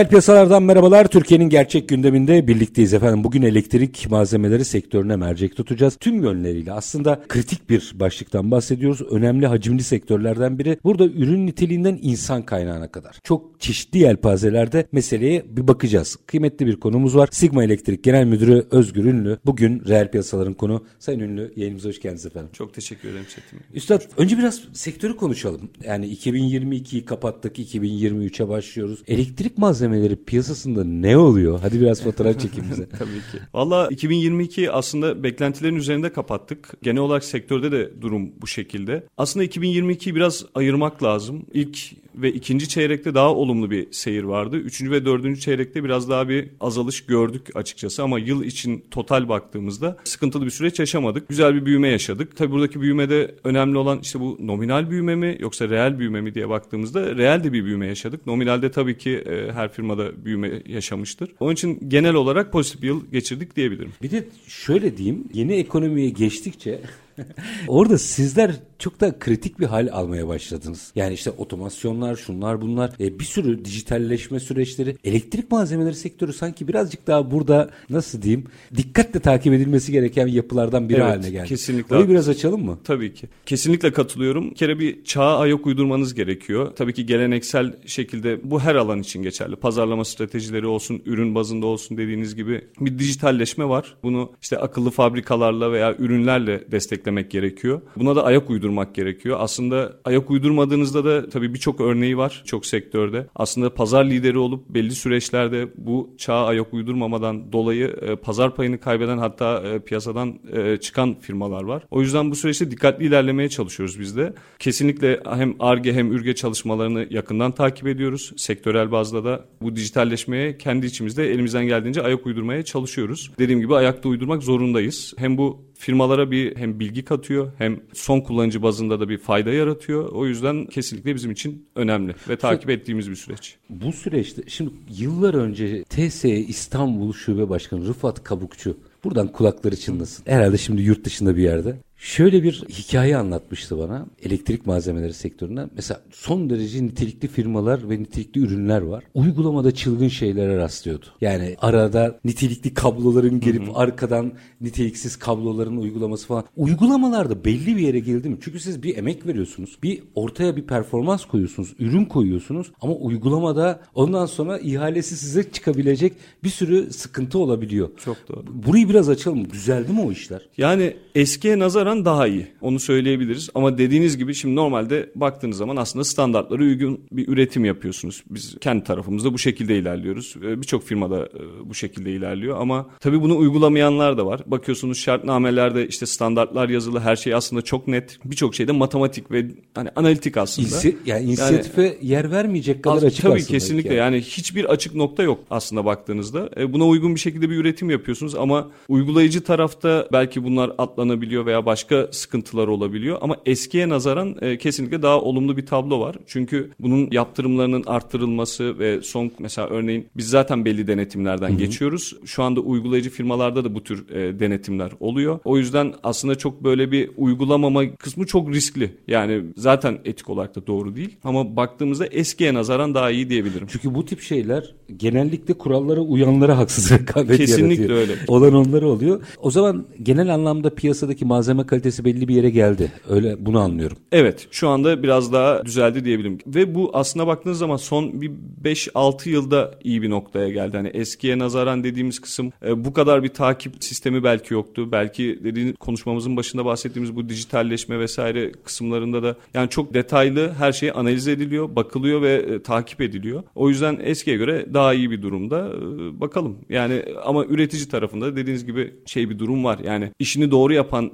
Reel piyasalardan merhabalar. Türkiye'nin gerçek gündeminde birlikteyiz efendim. Bugün elektrik malzemeleri sektörüne mercek tutacağız. Tüm yönleriyle aslında kritik bir başlıktan bahsediyoruz. Önemli hacimli sektörlerden biri. Burada ürün niteliğinden insan kaynağına kadar. Çok çeşitli yelpazelerde meseleye bir bakacağız. Kıymetli bir konumuz var. Sigma Elektrik Genel Müdürü Özgür Ünlü. Bugün reel piyasaların konu. Sayın Ünlü yayınımıza hoş geldiniz efendim. Çok teşekkür ederim Çetin. Üstad önce biraz sektörü konuşalım. Yani 2022'yi kapattık, 2023'e başlıyoruz. Elektrik malzemeleri piyasasında ne oluyor? Hadi biraz fotoğraf çekin bize. Tabii ki. Valla 2022 aslında beklentilerin üzerinde kapattık. Genel olarak sektörde de durum bu şekilde. Aslında 2022'yi biraz ayırmak lazım. İlk ve ikinci çeyrekte daha olumlu bir seyir vardı. Üçüncü ve dördüncü çeyrekte biraz daha bir azalış gördük açıkçası ama yıl için total baktığımızda sıkıntılı bir süreç yaşamadık. Güzel bir büyüme yaşadık. Tabii buradaki büyümede önemli olan işte bu nominal büyüme mi yoksa reel büyüme mi diye baktığımızda reel de bir büyüme yaşadık. Nominalde tabii ki e, her firmada büyüme yaşamıştır. Onun için genel olarak pozitif bir yıl geçirdik diyebilirim. Bir de şöyle diyeyim, yeni ekonomiye geçtikçe Orada sizler çok da kritik bir hal almaya başladınız. Yani işte otomasyonlar, şunlar bunlar, e, bir sürü dijitalleşme süreçleri. Elektrik malzemeleri sektörü sanki birazcık daha burada nasıl diyeyim dikkatle takip edilmesi gereken yapılardan biri evet, haline geldi. Kesinlikle. Orayı biraz açalım mı? Tabii ki. Kesinlikle katılıyorum. Bir kere bir çağa ayak uydurmanız gerekiyor. Tabii ki geleneksel şekilde bu her alan için geçerli. Pazarlama stratejileri olsun, ürün bazında olsun dediğiniz gibi bir dijitalleşme var. Bunu işte akıllı fabrikalarla veya ürünlerle desteklemek gerekiyor. Buna da ayak uydurmak gerekiyor. Aslında ayak uydurmadığınızda da tabii birçok örneği var çok sektörde. Aslında pazar lideri olup belli süreçlerde bu çağa ayak uydurmamadan dolayı e, pazar payını kaybeden hatta e, piyasadan e, çıkan firmalar var. O yüzden bu süreçte dikkatli ilerlemeye çalışıyoruz biz de. Kesinlikle hem ARGE hem ÜRGE çalışmalarını yakından takip ediyoruz. Sektörel bazda da bu dijitalleşmeye kendi içimizde elimizden geldiğince ayak uydurmaya çalışıyoruz. Dediğim gibi ayakta uydurmak zorundayız. Hem bu firmalara bir hem bilgi katıyor hem son kullanıcı bazında da bir fayda yaratıyor. O yüzden kesinlikle bizim için önemli ve takip ettiğimiz bir süreç. Bu süreçte şimdi yıllar önce TSE İstanbul Şube Başkanı Rıfat Kabukçu buradan kulakları çınlasın. Herhalde şimdi yurt dışında bir yerde. Şöyle bir hikaye anlatmıştı bana elektrik malzemeleri sektöründen. Mesela son derece nitelikli firmalar ve nitelikli ürünler var. Uygulamada çılgın şeylere rastlıyordu. Yani arada nitelikli kabloların gelip hı hı. arkadan niteliksiz kabloların uygulaması falan. Uygulamalarda belli bir yere geldi mi? Çünkü siz bir emek veriyorsunuz. Bir ortaya bir performans koyuyorsunuz. Ürün koyuyorsunuz. Ama uygulamada ondan sonra ihalesi size çıkabilecek bir sürü sıkıntı olabiliyor. Çok doğru. Burayı biraz açalım. Düzeldi mi o işler? Yani eskiye nazaran daha iyi. Onu söyleyebiliriz. Ama dediğiniz gibi şimdi normalde baktığınız zaman aslında standartlara uygun bir üretim yapıyorsunuz. Biz kendi tarafımızda bu şekilde ilerliyoruz. Birçok firmada bu şekilde ilerliyor ama tabii bunu uygulamayanlar da var. Bakıyorsunuz şartnamelerde işte standartlar yazılı her şey aslında çok net. Birçok şeyde matematik ve hani analitik aslında. İnsi, yani inisiyatife yani, yer vermeyecek kadar açık tabii aslında. Tabii kesinlikle yani. yani hiçbir açık nokta yok aslında baktığınızda. Buna uygun bir şekilde bir üretim yapıyorsunuz ama uygulayıcı tarafta belki bunlar atlanabiliyor veya başka sıkıntılar olabiliyor ama eskiye nazaran e, kesinlikle daha olumlu bir tablo var. Çünkü bunun yaptırımlarının arttırılması ve son mesela örneğin biz zaten belli denetimlerden Hı-hı. geçiyoruz. Şu anda uygulayıcı firmalarda da bu tür e, denetimler oluyor. O yüzden aslında çok böyle bir uygulamama kısmı çok riskli. Yani zaten etik olarak da doğru değil ama baktığımızda eskiye nazaran daha iyi diyebilirim. Çünkü bu tip şeyler genellikle kurallara uyanlara haksız rekabet Kesinlikle yaratıyor. öyle. Olan onları oluyor. O zaman genel anlamda piyasadaki malzeme kalitesi belli bir yere geldi. Öyle bunu anlıyorum. Evet şu anda biraz daha düzeldi diyebilirim. Ve bu aslına baktığınız zaman son bir 5-6 yılda iyi bir noktaya geldi. Hani eskiye nazaran dediğimiz kısım e, bu kadar bir takip sistemi belki yoktu. Belki dediğiniz konuşmamızın başında bahsettiğimiz bu dijitalleşme vesaire kısımlarında da yani çok detaylı her şey analiz ediliyor, bakılıyor ve e, takip ediliyor. O yüzden eskiye göre daha iyi bir durumda. E, bakalım. Yani ama üretici tarafında dediğiniz gibi şey bir durum var. Yani işini doğru yapan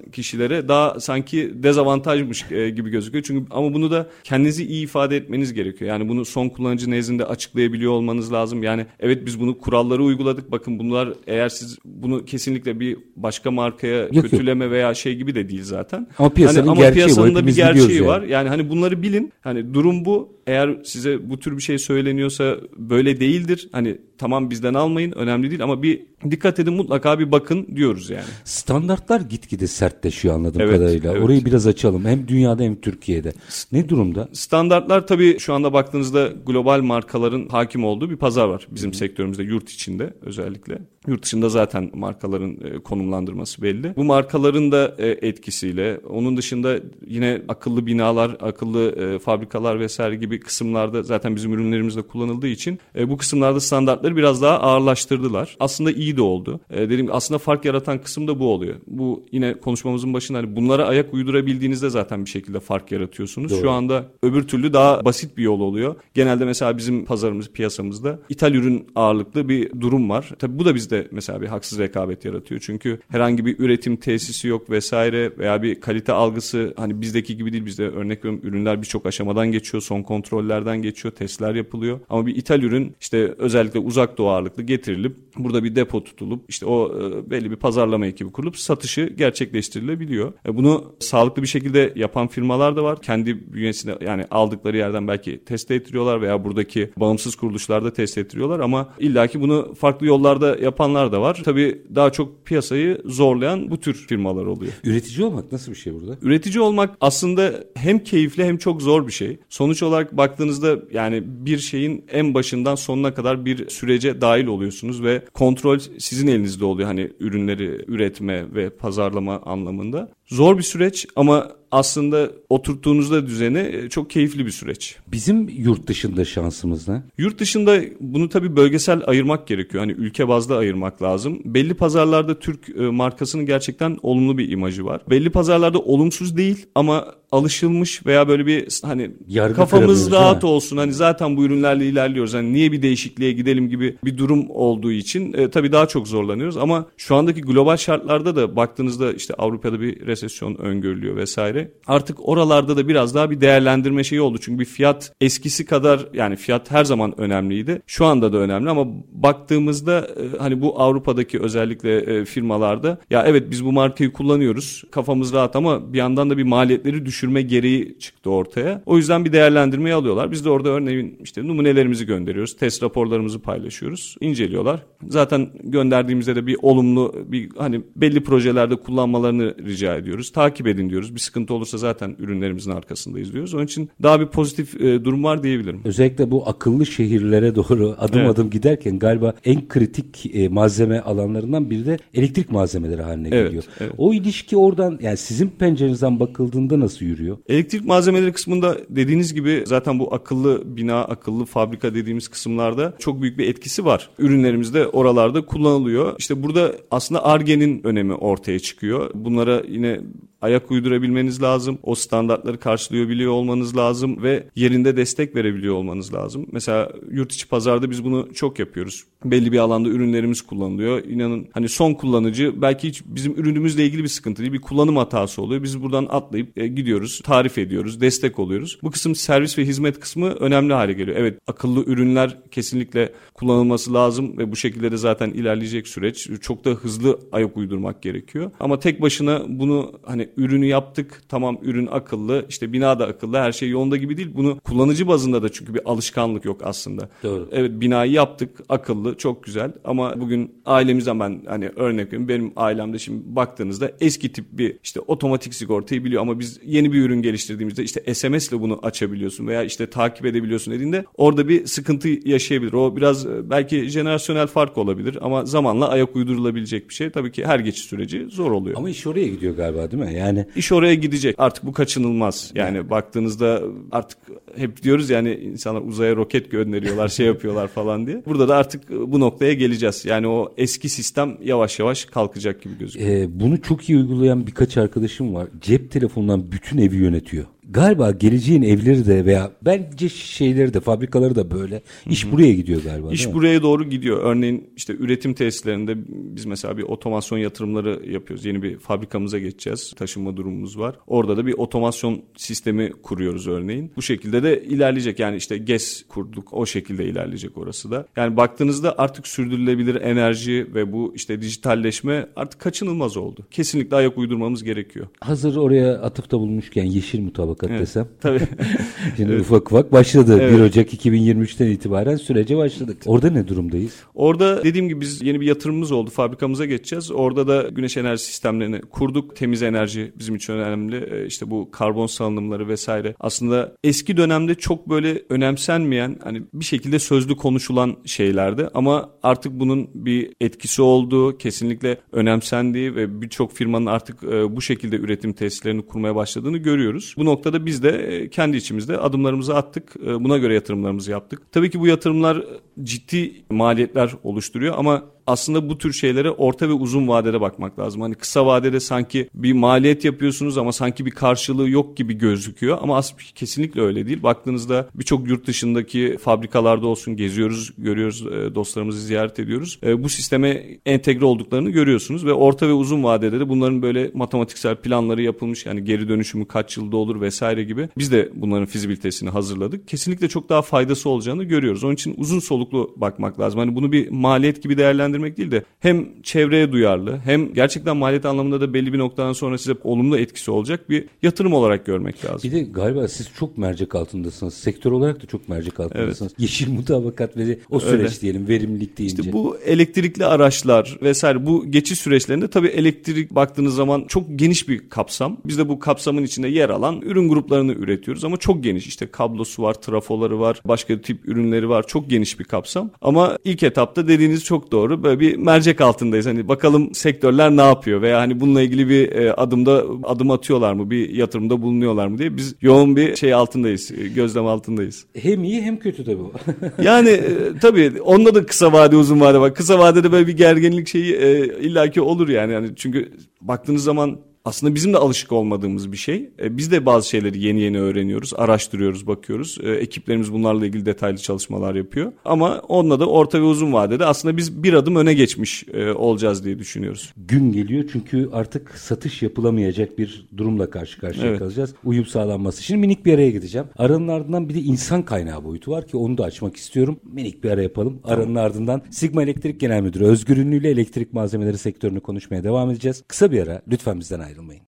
kişilere daha sanki dezavantajmış e, gibi gözüküyor. Çünkü ama bunu da kendinizi iyi ifade etmeniz gerekiyor. Yani bunu son kullanıcı nezdinde açıklayabiliyor olmanız lazım. Yani evet biz bunu kuralları uyguladık. Bakın bunlar eğer siz bunu kesinlikle bir başka markaya yok, kötüleme yok. veya şey gibi de değil zaten. Ama piyasanın hani, ama gerçeği piyasanın da bir gerçeği var. Yani. yani hani bunları bilin. Hani durum bu. Eğer size bu tür bir şey söyleniyorsa böyle değildir. Hani tamam bizden almayın önemli değil ama bir dikkat edin mutlaka bir bakın diyoruz yani. Standartlar gitgide sertleşiyor anladığım evet, kadarıyla. Evet. Orayı biraz açalım. Hem dünyada hem Türkiye'de. Ne durumda? Standartlar tabii şu anda baktığınızda global markaların hakim olduğu bir pazar var bizim Hı. sektörümüzde yurt içinde özellikle. Yurt dışında zaten markaların e, konumlandırması belli. Bu markaların da e, etkisiyle onun dışında yine akıllı binalar, akıllı e, fabrikalar vesaire gibi kısımlarda zaten bizim ürünlerimizde kullanıldığı için bu kısımlarda standartları biraz daha ağırlaştırdılar. Aslında iyi de oldu. Dediğim aslında fark yaratan kısım da bu oluyor. Bu yine konuşmamızın başında hani bunlara ayak uydurabildiğinizde zaten bir şekilde fark yaratıyorsunuz. Doğru. Şu anda öbür türlü daha basit bir yol oluyor. Genelde mesela bizim pazarımız, piyasamızda ithal ürün ağırlıklı bir durum var. Tabii bu da bizde de mesela bir haksız rekabet yaratıyor. Çünkü herhangi bir üretim tesisi yok vesaire veya bir kalite algısı hani bizdeki gibi değil. Bizde örnek veriyorum ürünler birçok aşamadan geçiyor. Son kontrollerden geçiyor. Testler yapılıyor. Ama bir ithal ürün işte özellikle uzak doğu ağırlıklı getirilip burada bir depo tutulup işte o e, belli bir pazarlama ekibi kurulup satışı gerçekleştirilebiliyor. E, bunu sağlıklı bir şekilde yapan firmalar da var. Kendi bünyesinde yani aldıkları yerden belki test ettiriyorlar veya buradaki bağımsız kuruluşlarda test ettiriyorlar ama illaki bunu farklı yollarda yapan yapanlar da var. Tabii daha çok piyasayı zorlayan bu tür firmalar oluyor. Üretici olmak nasıl bir şey burada? Üretici olmak aslında hem keyifli hem çok zor bir şey. Sonuç olarak baktığınızda yani bir şeyin en başından sonuna kadar bir sürece dahil oluyorsunuz ve kontrol sizin elinizde oluyor. Hani ürünleri üretme ve pazarlama anlamında. Zor bir süreç ama aslında oturttuğunuzda düzeni e, çok keyifli bir süreç. Bizim yurt dışında şansımız ne? Yurt dışında bunu tabii bölgesel ayırmak gerekiyor. Hani ülke bazda ayırmak lazım. Belli pazarlarda Türk e, markasının gerçekten olumlu bir imajı var. Belli pazarlarda olumsuz değil ama alışılmış veya böyle bir hani Yargı kafamız rahat olsun. Hani zaten bu ürünlerle ilerliyoruz. Hani niye bir değişikliğe gidelim gibi bir durum olduğu için e, tabii daha çok zorlanıyoruz ama şu andaki global şartlarda da baktığınızda işte Avrupa'da bir resesyon öngörülüyor vesaire. Artık oralarda da biraz daha bir değerlendirme şeyi oldu. Çünkü bir fiyat eskisi kadar yani fiyat her zaman önemliydi. Şu anda da önemli ama baktığımızda e, hani bu Avrupa'daki özellikle e, firmalarda ya evet biz bu markayı kullanıyoruz. Kafamız rahat ama bir yandan da bir maliyetleri düşürme gereği çıktı ortaya. O yüzden bir değerlendirmeyi alıyorlar. Biz de orada örneğin işte numunelerimizi gönderiyoruz. Test raporlarımızı paylaşıyoruz. inceliyorlar. Zaten gönderdiğimizde de bir olumlu bir hani belli projelerde kullanmalarını rica ediyoruz. Takip edin diyoruz. Bir sıkıntı olursa zaten ürünlerimizin arkasındayız diyoruz. Onun için daha bir pozitif e, durum var diyebilirim. Özellikle bu akıllı şehirlere doğru adım evet. adım giderken galiba en kritik e, malzeme alanlarından biri de elektrik malzemeleri haline evet, geliyor. Evet. O ilişki oradan yani sizin pencerenizden bakıldığında nasıl yürüyor? Elektrik malzemeleri kısmında dediğiniz gibi zaten bu akıllı bina, akıllı fabrika dediğimiz kısımlarda çok büyük bir etkisi var. Ürünlerimiz de oralarda kullanılıyor. İşte burada aslında ARGE'nin önemi ortaya çıkıyor. Bunlara yine ayak uydurabilmeniz lazım. O standartları karşılayabiliyor olmanız lazım ve yerinde destek verebiliyor olmanız lazım. Mesela yurt içi pazarda biz bunu çok yapıyoruz. Belli bir alanda ürünlerimiz kullanılıyor. İnanın hani son kullanıcı belki hiç bizim ürünümüzle ilgili bir sıkıntı değil. Bir kullanım hatası oluyor. Biz buradan atlayıp e, gidiyoruz, tarif ediyoruz, destek oluyoruz. Bu kısım servis ve hizmet kısmı önemli hale geliyor. Evet akıllı ürünler kesinlikle kullanılması lazım ve bu şekilde de zaten ilerleyecek süreç. Çok da hızlı ayak uydurmak gerekiyor. Ama tek başına bunu hani ürünü yaptık tamam ürün akıllı işte bina da akıllı her şey yolunda gibi değil. Bunu kullanıcı bazında da çünkü bir alışkanlık yok aslında. Doğru. Evet binayı yaptık akıllı çok güzel ama bugün ailemizden ben hani örnek veriyorum benim ailemde şimdi baktığınızda eski tip bir işte otomatik sigortayı biliyor ama biz yeni bir ürün geliştirdiğimizde işte SMS ile bunu açabiliyorsun veya işte takip edebiliyorsun dediğinde orada bir sıkıntı yaşayabilir. O biraz e, belki jenerasyonel fark olabilir ama zamanla ayak uydurulabilecek bir şey. Tabii ki her geçiş süreci zor oluyor. Ama iş oraya gidiyor galiba değil mi? Yani İş oraya gidecek. Artık bu kaçınılmaz. Yani baktığınızda artık hep diyoruz yani insanlar uzaya roket gönderiyorlar, şey yapıyorlar falan diye. Burada da artık bu noktaya geleceğiz. Yani o eski sistem yavaş yavaş kalkacak gibi gözüküyor. e, bunu çok iyi uygulayan birkaç arkadaşım var. Cep telefonundan bütün evi yönetiyor. Galiba geleceğin evleri de veya bence şeyleri de fabrikaları da böyle. İş buraya gidiyor galiba. İş buraya doğru gidiyor. Örneğin işte üretim tesislerinde biz mesela bir otomasyon yatırımları yapıyoruz. Yeni bir fabrikamıza geçeceğiz. Taşınma durumumuz var. Orada da bir otomasyon sistemi kuruyoruz örneğin. Bu şekilde de ilerleyecek. Yani işte GES kurduk. O şekilde ilerleyecek orası da. Yani baktığınızda artık sürdürülebilir enerji ve bu işte dijitalleşme artık kaçınılmaz oldu. Kesinlikle ayak uydurmamız gerekiyor. Hazır oraya atıfta bulmuşken yeşil mutabakat Evet, desem. Tabii. Şimdi ufak ufak başladı. Evet. 1 Ocak 2023'ten itibaren sürece başladık. Orada ne durumdayız? Orada dediğim gibi biz yeni bir yatırımımız oldu. Fabrikamıza geçeceğiz. Orada da güneş enerji sistemlerini kurduk. Temiz enerji bizim için önemli. Ee, İşte bu karbon salınımları vesaire. Aslında eski dönemde çok böyle önemsenmeyen hani bir şekilde sözlü konuşulan şeylerdi. Ama artık bunun bir etkisi olduğu, kesinlikle önemsendiği ve birçok firmanın artık e, bu şekilde üretim tesislerini kurmaya başladığını görüyoruz. Bu noktada biz de e, kendi içimizde adımlarımızı attık. E, Buna göre yatırımlarımızı yaptık. Tabii ki bu yatırımlar ciddi maliyetler oluşturuyor ama aslında bu tür şeylere orta ve uzun vadede bakmak lazım. Hani kısa vadede sanki bir maliyet yapıyorsunuz ama sanki bir karşılığı yok gibi gözüküyor ama aslında kesinlikle öyle değil. Baktığınızda birçok yurt dışındaki fabrikalarda olsun geziyoruz, görüyoruz, e, dostlarımızı ziyaret ediyoruz. E, Bu sisteme entegre olduklarını görüyorsunuz ve orta ve uzun vadede de bunların böyle matematiksel planları yapılmış. Yani geri dönüşümü kaç yılda olur vesaire gibi. Biz de bunların fizibilitesini hazırladık. Kesinlikle çok daha faydası olacağını görüyoruz. Onun için uzun soluklu bakmak lazım. Hani bunu bir maliyet gibi değerlendirmek değil de hem çevreye duyarlı hem gerçekten maliyet anlamında da belli bir noktadan sonra size olumlu etkisi olacak bir yatırım olarak görmek lazım. Bir de galiba siz çok mercek altındasınız. Sektör olarak da çok mercek altındasınız. Yeşil mutabakat ve o süreç Öyle. diyelim verimlilik deyince. İşte bu elektrikli araçlar vesaire bu geçiş süreçlerinde tabii elektrik baktığınız zaman çok geniş bir kapsam. Biz de bu kapsamın içinde yer alan ürün gruplarını üretiyoruz ama çok geniş. İşte kablosu var, trafoları var, başka tip ürünleri var. Çok geniş bir kapsam. Ama ilk etapta dediğiniz çok doğru. Böyle bir mercek altındayız. Hani bakalım sektörler ne yapıyor veya hani bununla ilgili bir e, adımda adım atıyorlar mı? Bir yatırımda bulunuyorlar mı diye biz yoğun bir şey altındayız. e, Gözlem altındayız. Hem iyi hem kötü tabii bu. Yani e, tabii onda da kısa vade uzun vade var. Kısa vadede böyle bir gerginlik şeyi e, illaki olur yani. yani. Çünkü baktığınız zaman aslında bizim de alışık olmadığımız bir şey. E, biz de bazı şeyleri yeni yeni öğreniyoruz, araştırıyoruz, bakıyoruz. E, ekiplerimiz bunlarla ilgili detaylı çalışmalar yapıyor. Ama onunla da orta ve uzun vadede aslında biz bir adım öne geçmiş e, olacağız diye düşünüyoruz. Gün geliyor çünkü artık satış yapılamayacak bir durumla karşı karşıya Evet. kalacağız. Uyum sağlanması. Şimdi minik bir araya gideceğim. Aranın ardından bir de insan kaynağı boyutu var ki onu da açmak istiyorum. Minik bir ara yapalım. Aranın ardından Sigma Elektrik Genel Müdürü Özgür Ünlü ile elektrik malzemeleri sektörünü konuşmaya devam edeceğiz. Kısa bir ara lütfen bizden ayrılmayın.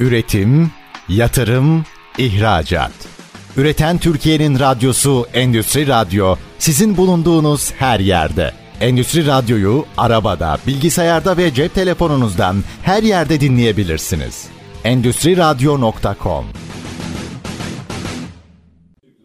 Üretim, yatırım, ihracat. Üreten Türkiye'nin radyosu Endüstri Radyo sizin bulunduğunuz her yerde. Endüstri Radyo'yu arabada, bilgisayarda ve cep telefonunuzdan her yerde dinleyebilirsiniz. Endüstri Radyo.com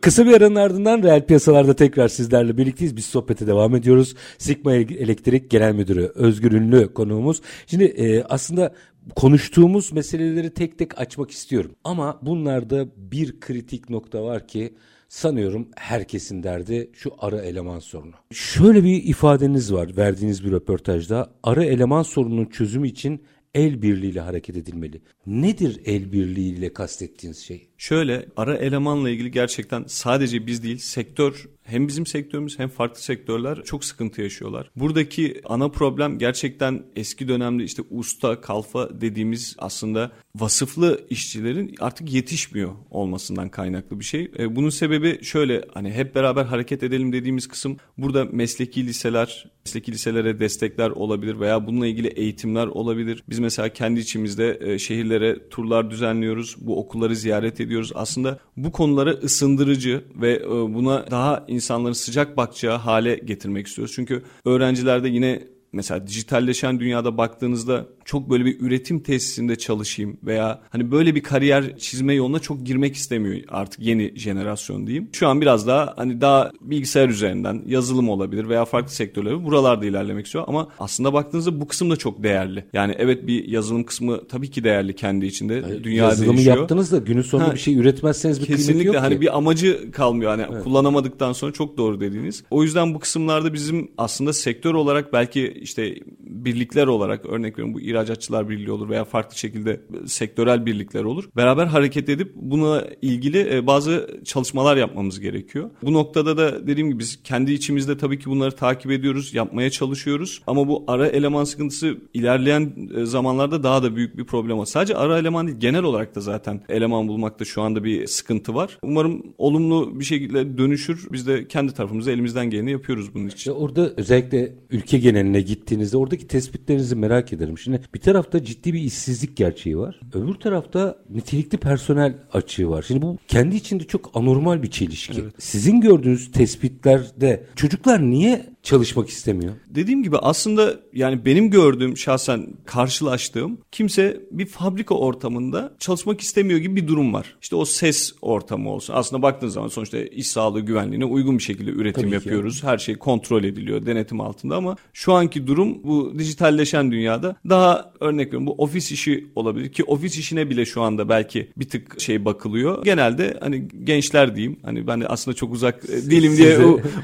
Kısa bir aranın ardından reel piyasalarda tekrar sizlerle birlikteyiz. Biz sohbete devam ediyoruz. Sigma Elektrik Genel Müdürü Özgür Ünlü konuğumuz. Şimdi e, aslında konuştuğumuz meseleleri tek tek açmak istiyorum. Ama bunlarda bir kritik nokta var ki sanıyorum herkesin derdi şu ara eleman sorunu. Şöyle bir ifadeniz var verdiğiniz bir röportajda. Ara eleman sorununun çözümü için el birliğiyle hareket edilmeli. Nedir el birliğiyle kastettiğiniz şey? Şöyle ara elemanla ilgili gerçekten sadece biz değil sektör hem bizim sektörümüz hem farklı sektörler çok sıkıntı yaşıyorlar. Buradaki ana problem gerçekten eski dönemde işte usta, kalfa dediğimiz aslında vasıflı işçilerin artık yetişmiyor olmasından kaynaklı bir şey. E, Bunun sebebi şöyle hani hep beraber hareket edelim dediğimiz kısım burada mesleki liseler, mesleki liselere destekler olabilir veya bununla ilgili eğitimler olabilir. Biz mesela kendi içimizde e, şehirlere turlar düzenliyoruz. Bu okulları ziyaret ediyoruz. Aslında bu konulara ısındırıcı ve e, buna daha insanların sıcak bakacağı hale getirmek istiyoruz. Çünkü öğrencilerde yine mesela dijitalleşen dünyada baktığınızda çok böyle bir üretim tesisinde çalışayım veya hani böyle bir kariyer çizme yoluna çok girmek istemiyor artık yeni jenerasyon diyeyim. Şu an biraz daha hani daha bilgisayar üzerinden yazılım olabilir veya farklı sektörler buralarda ilerlemek istiyor ama aslında baktığınızda bu kısım da çok değerli. Yani evet bir yazılım kısmı tabii ki değerli kendi içinde. Yani Dünya Yazılımı değişiyor. yaptınız da günün sonunda ha, bir şey üretmezseniz bir kesinlikle yok hani ki. bir amacı kalmıyor. Hani evet. kullanamadıktan sonra çok doğru dediğiniz. O yüzden bu kısımlarda bizim aslında sektör olarak belki işte birlikler olarak örnek veriyorum bu ihracatçılar birliği olur veya farklı şekilde sektörel birlikler olur. Beraber hareket edip buna ilgili e, bazı çalışmalar yapmamız gerekiyor. Bu noktada da dediğim gibi biz kendi içimizde tabii ki bunları takip ediyoruz, yapmaya çalışıyoruz. Ama bu ara eleman sıkıntısı ilerleyen e, zamanlarda daha da büyük bir problem. Sadece ara eleman değil genel olarak da zaten eleman bulmakta şu anda bir sıkıntı var. Umarım olumlu bir şekilde dönüşür. Biz de kendi tarafımızda elimizden geleni yapıyoruz bunun için. Orada özellikle ülke geneline gittiğinizde oradaki tespitlerinizi merak ederim. Şimdi bir tarafta ciddi bir işsizlik gerçeği var. Öbür tarafta nitelikli personel açığı var. Şimdi bu kendi içinde çok anormal bir çelişki. Evet. Sizin gördüğünüz tespitlerde çocuklar niye çalışmak istemiyor? Dediğim gibi aslında yani benim gördüğüm şahsen karşılaştığım kimse bir fabrika ortamında çalışmak istemiyor gibi bir durum var. İşte o ses ortamı olsun. Aslında baktığınız zaman sonuçta iş sağlığı güvenliğine uygun bir şekilde üretim Tabii yapıyoruz. Yani. Her şey kontrol ediliyor denetim altında ama şu anki durum bu dijitalleşen dünyada daha örnek veriyorum bu ofis işi olabilir ki ofis işine bile şu anda belki bir tık şey bakılıyor. Genelde hani gençler diyeyim hani ben aslında çok uzak e, değilim diye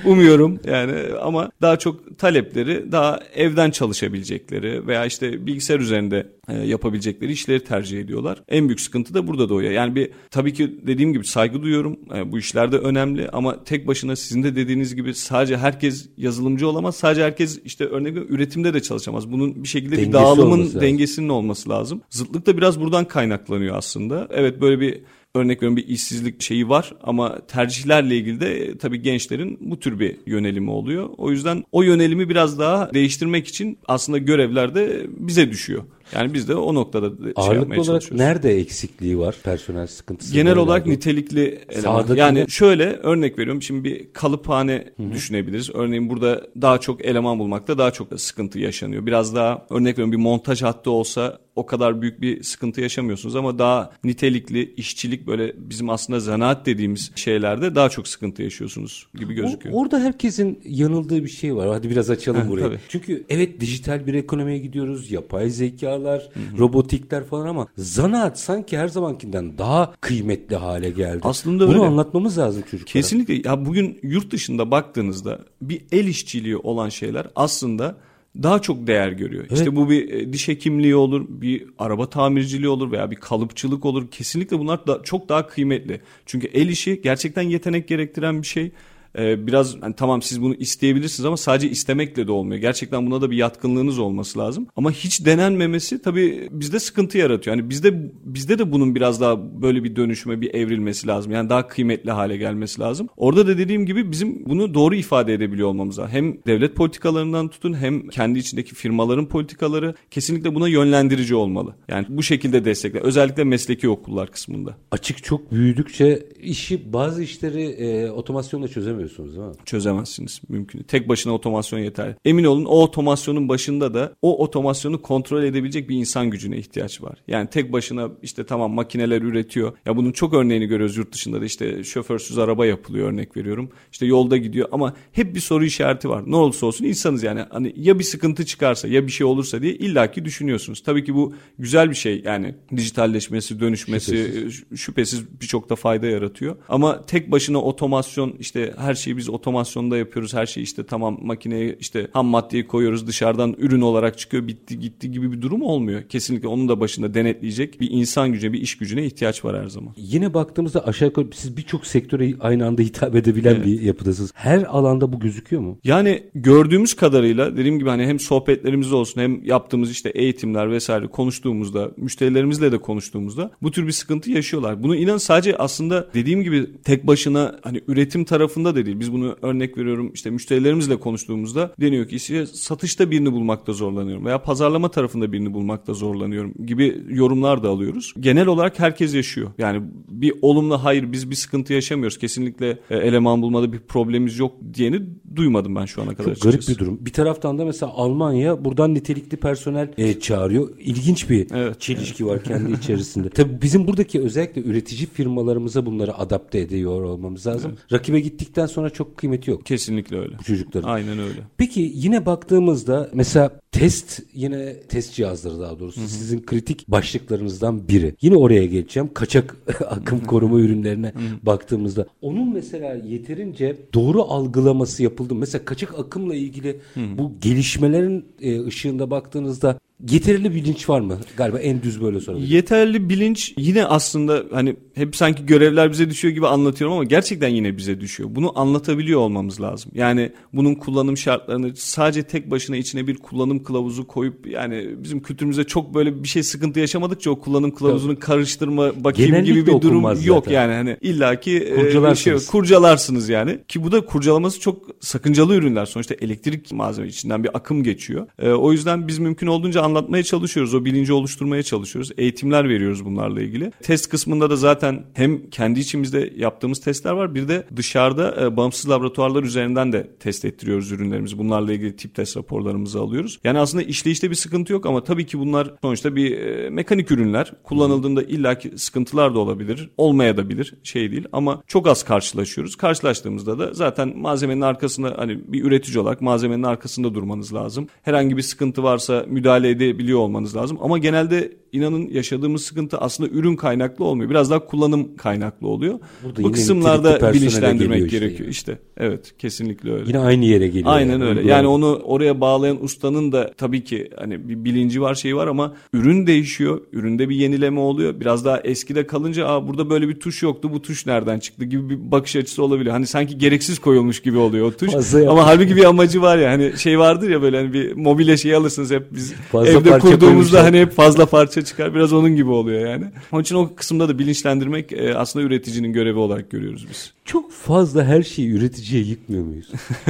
umuyorum yani ama daha çok talepleri daha evden çalışabilecekleri veya işte bilgisayar üzerinde e, yapabilecekleri işleri tercih ediyorlar. En büyük sıkıntı da burada doğuyor. Yani bir tabii ki dediğim gibi saygı duyuyorum. E, bu işler de önemli ama tek başına sizin de dediğiniz gibi sadece herkes yazılımcı olamaz. Sadece herkes işte örnek üretimde de çalışamaz. Bunun bir şekilde Dengesi bir dağılımın dengesinin olması lazım. Zıtlık da biraz buradan kaynaklanıyor aslında. Evet böyle bir örnek veriyorum bir işsizlik şeyi var ama tercihlerle ilgili de e, tabii gençlerin bu tür bir yönelimi oluyor. O yüzden o yönelimi biraz daha değiştirmek için aslında görevler de bize düşüyor. Yani biz de o noktada şey Ağırlıklı yapmaya olarak çalışıyoruz. nerede eksikliği var personel sıkıntısı? Genel olarak nitelikli eleman. Yani ne? şöyle örnek veriyorum şimdi bir kalıphane Hı-hı. düşünebiliriz. Örneğin burada daha çok eleman bulmakta daha çok sıkıntı yaşanıyor. Biraz daha örnek veriyorum bir montaj hattı olsa o kadar büyük bir sıkıntı yaşamıyorsunuz ama daha nitelikli işçilik böyle bizim aslında zanaat dediğimiz şeylerde daha çok sıkıntı yaşıyorsunuz gibi gözüküyor. O, orada herkesin yanıldığı bir şey var. Hadi biraz açalım burayı. Tabii. Çünkü evet dijital bir ekonomiye gidiyoruz. Yapay zekalar, Hı-hı. robotikler falan ama zanaat sanki her zamankinden daha kıymetli hale geldi. Aslında Bunu öyle. anlatmamız lazım çocuklara. Kesinlikle. Ya bugün yurt dışında baktığınızda bir el işçiliği olan şeyler aslında daha çok değer görüyor. Evet. İşte bu bir e, diş hekimliği olur, bir araba tamirciliği olur veya bir kalıpçılık olur. Kesinlikle bunlar da çok daha kıymetli. Çünkü el işi gerçekten yetenek gerektiren bir şey e, biraz hani tamam siz bunu isteyebilirsiniz ama sadece istemekle de olmuyor. Gerçekten buna da bir yatkınlığınız olması lazım. Ama hiç denenmemesi tabii bizde sıkıntı yaratıyor. Yani bizde bizde de bunun biraz daha böyle bir dönüşüme bir evrilmesi lazım. Yani daha kıymetli hale gelmesi lazım. Orada da dediğim gibi bizim bunu doğru ifade edebiliyor olmamız lazım. Hem devlet politikalarından tutun hem kendi içindeki firmaların politikaları kesinlikle buna yönlendirici olmalı. Yani bu şekilde destekler. Özellikle mesleki okullar kısmında. Açık çok büyüdükçe işi bazı işleri e, otomasyonla çözemiyor çözemiyorsunuz değil mi? Çözemezsiniz. Mümkün. Tek başına otomasyon yeterli. Emin olun o otomasyonun başında da o otomasyonu kontrol edebilecek bir insan gücüne ihtiyaç var. Yani tek başına işte tamam makineler üretiyor. Ya bunun çok örneğini görüyoruz yurt dışında da işte şoförsüz araba yapılıyor örnek veriyorum. İşte yolda gidiyor ama hep bir soru işareti var. Ne olursa olsun insanız yani hani ya bir sıkıntı çıkarsa ya bir şey olursa diye illaki düşünüyorsunuz. Tabii ki bu güzel bir şey yani dijitalleşmesi, dönüşmesi şüphesiz, şüphesiz birçok da fayda yaratıyor. Ama tek başına otomasyon işte her her şeyi biz otomasyonda yapıyoruz. Her şey işte tamam makineye işte ham maddeyi koyuyoruz dışarıdan ürün olarak çıkıyor bitti gitti gibi bir durum olmuyor. Kesinlikle onun da başında denetleyecek bir insan gücüne bir iş gücüne ihtiyaç var her zaman. Yine baktığımızda aşağı yukarı siz birçok sektöre aynı anda hitap edebilen evet. bir yapıdasınız. Her alanda bu gözüküyor mu? Yani gördüğümüz kadarıyla dediğim gibi hani hem sohbetlerimiz olsun hem yaptığımız işte eğitimler vesaire konuştuğumuzda müşterilerimizle de konuştuğumuzda bu tür bir sıkıntı yaşıyorlar. Bunu inan sadece aslında dediğim gibi tek başına hani üretim tarafında da değil. Biz bunu örnek veriyorum işte müşterilerimizle konuştuğumuzda deniyor ki işte satışta birini bulmakta zorlanıyorum veya pazarlama tarafında birini bulmakta zorlanıyorum gibi yorumlar da alıyoruz. Genel olarak herkes yaşıyor. Yani bir olumlu hayır biz bir sıkıntı yaşamıyoruz. Kesinlikle e, eleman bulmada bir problemimiz yok diyeni duymadım ben şu ana kadar. Çok garip bir durum. Bir taraftan da mesela Almanya buradan nitelikli personel e, çağırıyor. İlginç bir Evet. çelişki var kendi içerisinde. Tabii bizim buradaki özellikle üretici firmalarımıza bunları adapte ediyor olmamız lazım. Rakibe gittikten sonra çok kıymeti yok Kesinlikle öyle. bu çocukların. Aynen öyle. Peki yine baktığımızda mesela test yine test cihazları daha doğrusu sizin kritik başlıklarınızdan biri. Yine oraya geçeceğim. Kaçak akım koruma ürünlerine baktığımızda onun mesela yeterince doğru algılaması yapıldı. Mesela kaçak akımla ilgili bu gelişmelerin e, ışığında baktığınızda yeterli bilinç var mı? Galiba en düz böyle sorabilirim. Yeterli bilinç yine aslında hani hep sanki görevler bize düşüyor gibi anlatıyorum ama gerçekten yine bize düşüyor. Bunu anlatabiliyor olmamız lazım. Yani bunun kullanım şartlarını sadece tek başına içine bir kullanım kılavuzu koyup yani bizim kültürümüzde çok böyle bir şey sıkıntı yaşamadıkça o kullanım kılavuzunu karıştırma bakayım Genellikle gibi bir durum okunmaz yok zaten. yani hani illaki e, Kurcalarsınız. şey kurcalarsınız yani ki bu da kurcalaması çok sakıncalı ürünler sonuçta elektrik malzeme içinden bir akım geçiyor. E, o yüzden biz mümkün olduğunca anlatmaya çalışıyoruz. O bilinci oluşturmaya çalışıyoruz. Eğitimler veriyoruz bunlarla ilgili. Test kısmında da zaten hem kendi içimizde yaptığımız testler var bir de dışarıda e, bağımsız laboratuvarlar üzerinden de test ettiriyoruz ürünlerimizi. Bunlarla ilgili tip test raporlarımızı alıyoruz. Yani aslında işleyişte bir sıkıntı yok ama tabii ki bunlar sonuçta bir e, mekanik ürünler. Kullanıldığında illaki sıkıntılar da olabilir. Olmaya da bilir. Şey değil ama çok az karşılaşıyoruz. Karşılaştığımızda da zaten malzemenin arkasında hani bir üretici olarak malzemenin arkasında durmanız lazım. Herhangi bir sıkıntı varsa müdahale edebiliyor olmanız lazım. Ama genelde inanın yaşadığımız sıkıntı aslında ürün kaynaklı olmuyor. Biraz daha kullanım kaynaklı oluyor. Burada Bu kısımlarda bilinçlendirmek işte gerekiyor. yani. İşte evet kesinlikle öyle. Yine aynı yere geliyor. Aynen yani. öyle. Yani onu oraya bağlayan ustanın da tabii ki hani bir bilinci var şeyi var ama ürün değişiyor. Üründe bir yenileme oluyor. Biraz daha eskide kalınca Aa, burada böyle bir tuş yoktu. Bu tuş nereden çıktı gibi bir bakış açısı olabiliyor. Hani sanki gereksiz koyulmuş gibi oluyor o tuş. Fazla ama halbuki bir amacı var ya. Hani şey vardır ya böyle hani bir mobilya şeyi alırsınız hep biz Fazla evde parça kurduğumuzda koymuşlar. hani hep fazla parça çıkar. Biraz onun gibi oluyor yani. Onun için o kısımda da bilinçlendirmek e, aslında üreticinin görevi olarak görüyoruz biz. Çok fazla her şeyi üreticiye yıkmıyor muyuz?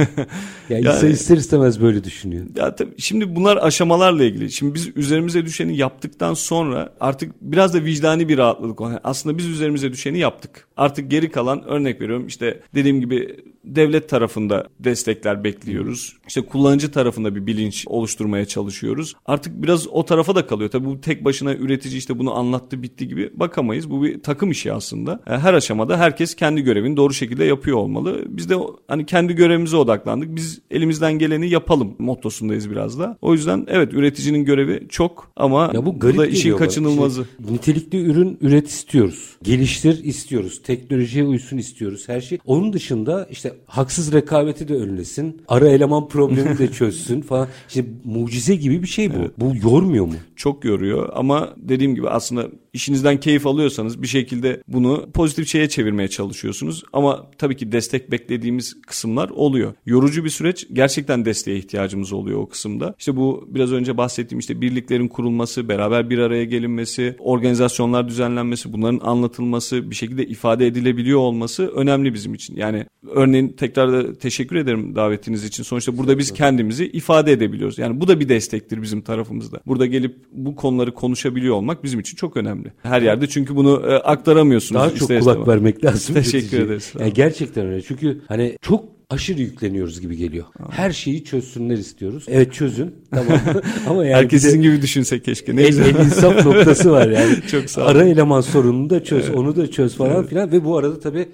ya insan Yani- ister istemez böyle düşünüyor. Ya tabii şimdi bunlar aşamalarla ilgili. Şimdi biz üzerimize düşeni yaptıktan sonra artık biraz da vicdani bir rahatlık var. Aslında biz üzerimize düşeni yaptık. Artık geri kalan örnek veriyorum işte dediğim gibi devlet tarafında destekler bekliyoruz. İşte kullanıcı tarafında bir bilinç oluşturmaya çalışıyoruz. Artık biraz o tarafa da kalıyor. Tabii bu tek başına üretici işte bunu anlattı bitti gibi bakamayız. Bu bir takım işi aslında. E, Her aşamada herkes kendi görevini doğru şekilde yapıyor olmalı. Biz de hani kendi görevimize odaklandık. Biz elimizden geleni yapalım mottosundayız biraz da. O yüzden evet üreticinin görevi çok ama Ya bu garip da işin bana. kaçınılmazı. İşte nitelikli ürün üret istiyoruz. Geliştir istiyoruz. Teknolojiye uysun istiyoruz. Her şey. Onun dışında işte haksız rekabeti de önlesin. Ara eleman problemi de çözsün falan. İşte mucize gibi bir şey bu. Bu yormuyor mu? çok yoruyor ama dediğim gibi aslında işinizden keyif alıyorsanız bir şekilde bunu pozitif şeye çevirmeye çalışıyorsunuz. Ama tabii ki destek beklediğimiz kısımlar oluyor. Yorucu bir süreç gerçekten desteğe ihtiyacımız oluyor o kısımda. İşte bu biraz önce bahsettiğim işte birliklerin kurulması, beraber bir araya gelinmesi, organizasyonlar düzenlenmesi, bunların anlatılması, bir şekilde ifade edilebiliyor olması önemli bizim için. Yani örneğin tekrar da teşekkür ederim davetiniz için. Sonuçta burada biz kendimizi ifade edebiliyoruz. Yani bu da bir destektir bizim tarafımızda. Burada gelip bu konuları konuşabiliyor olmak bizim için çok önemli. Her yerde çünkü bunu e, aktaramıyorsunuz. Daha çok kulak istemez. vermek lazım. Teşekkür ederiz. Yani gerçekten öyle. Çünkü hani çok aşırı yükleniyoruz gibi geliyor. Her şeyi çözsünler istiyoruz. Evet çözün. Tamam. Ama yani Herkes sizin gibi düşünse keşke. Ne el, güzel. el insaf noktası var yani. Çok sağ olun. Ara eleman sorununu da çöz, onu da çöz falan filan ve bu arada tabii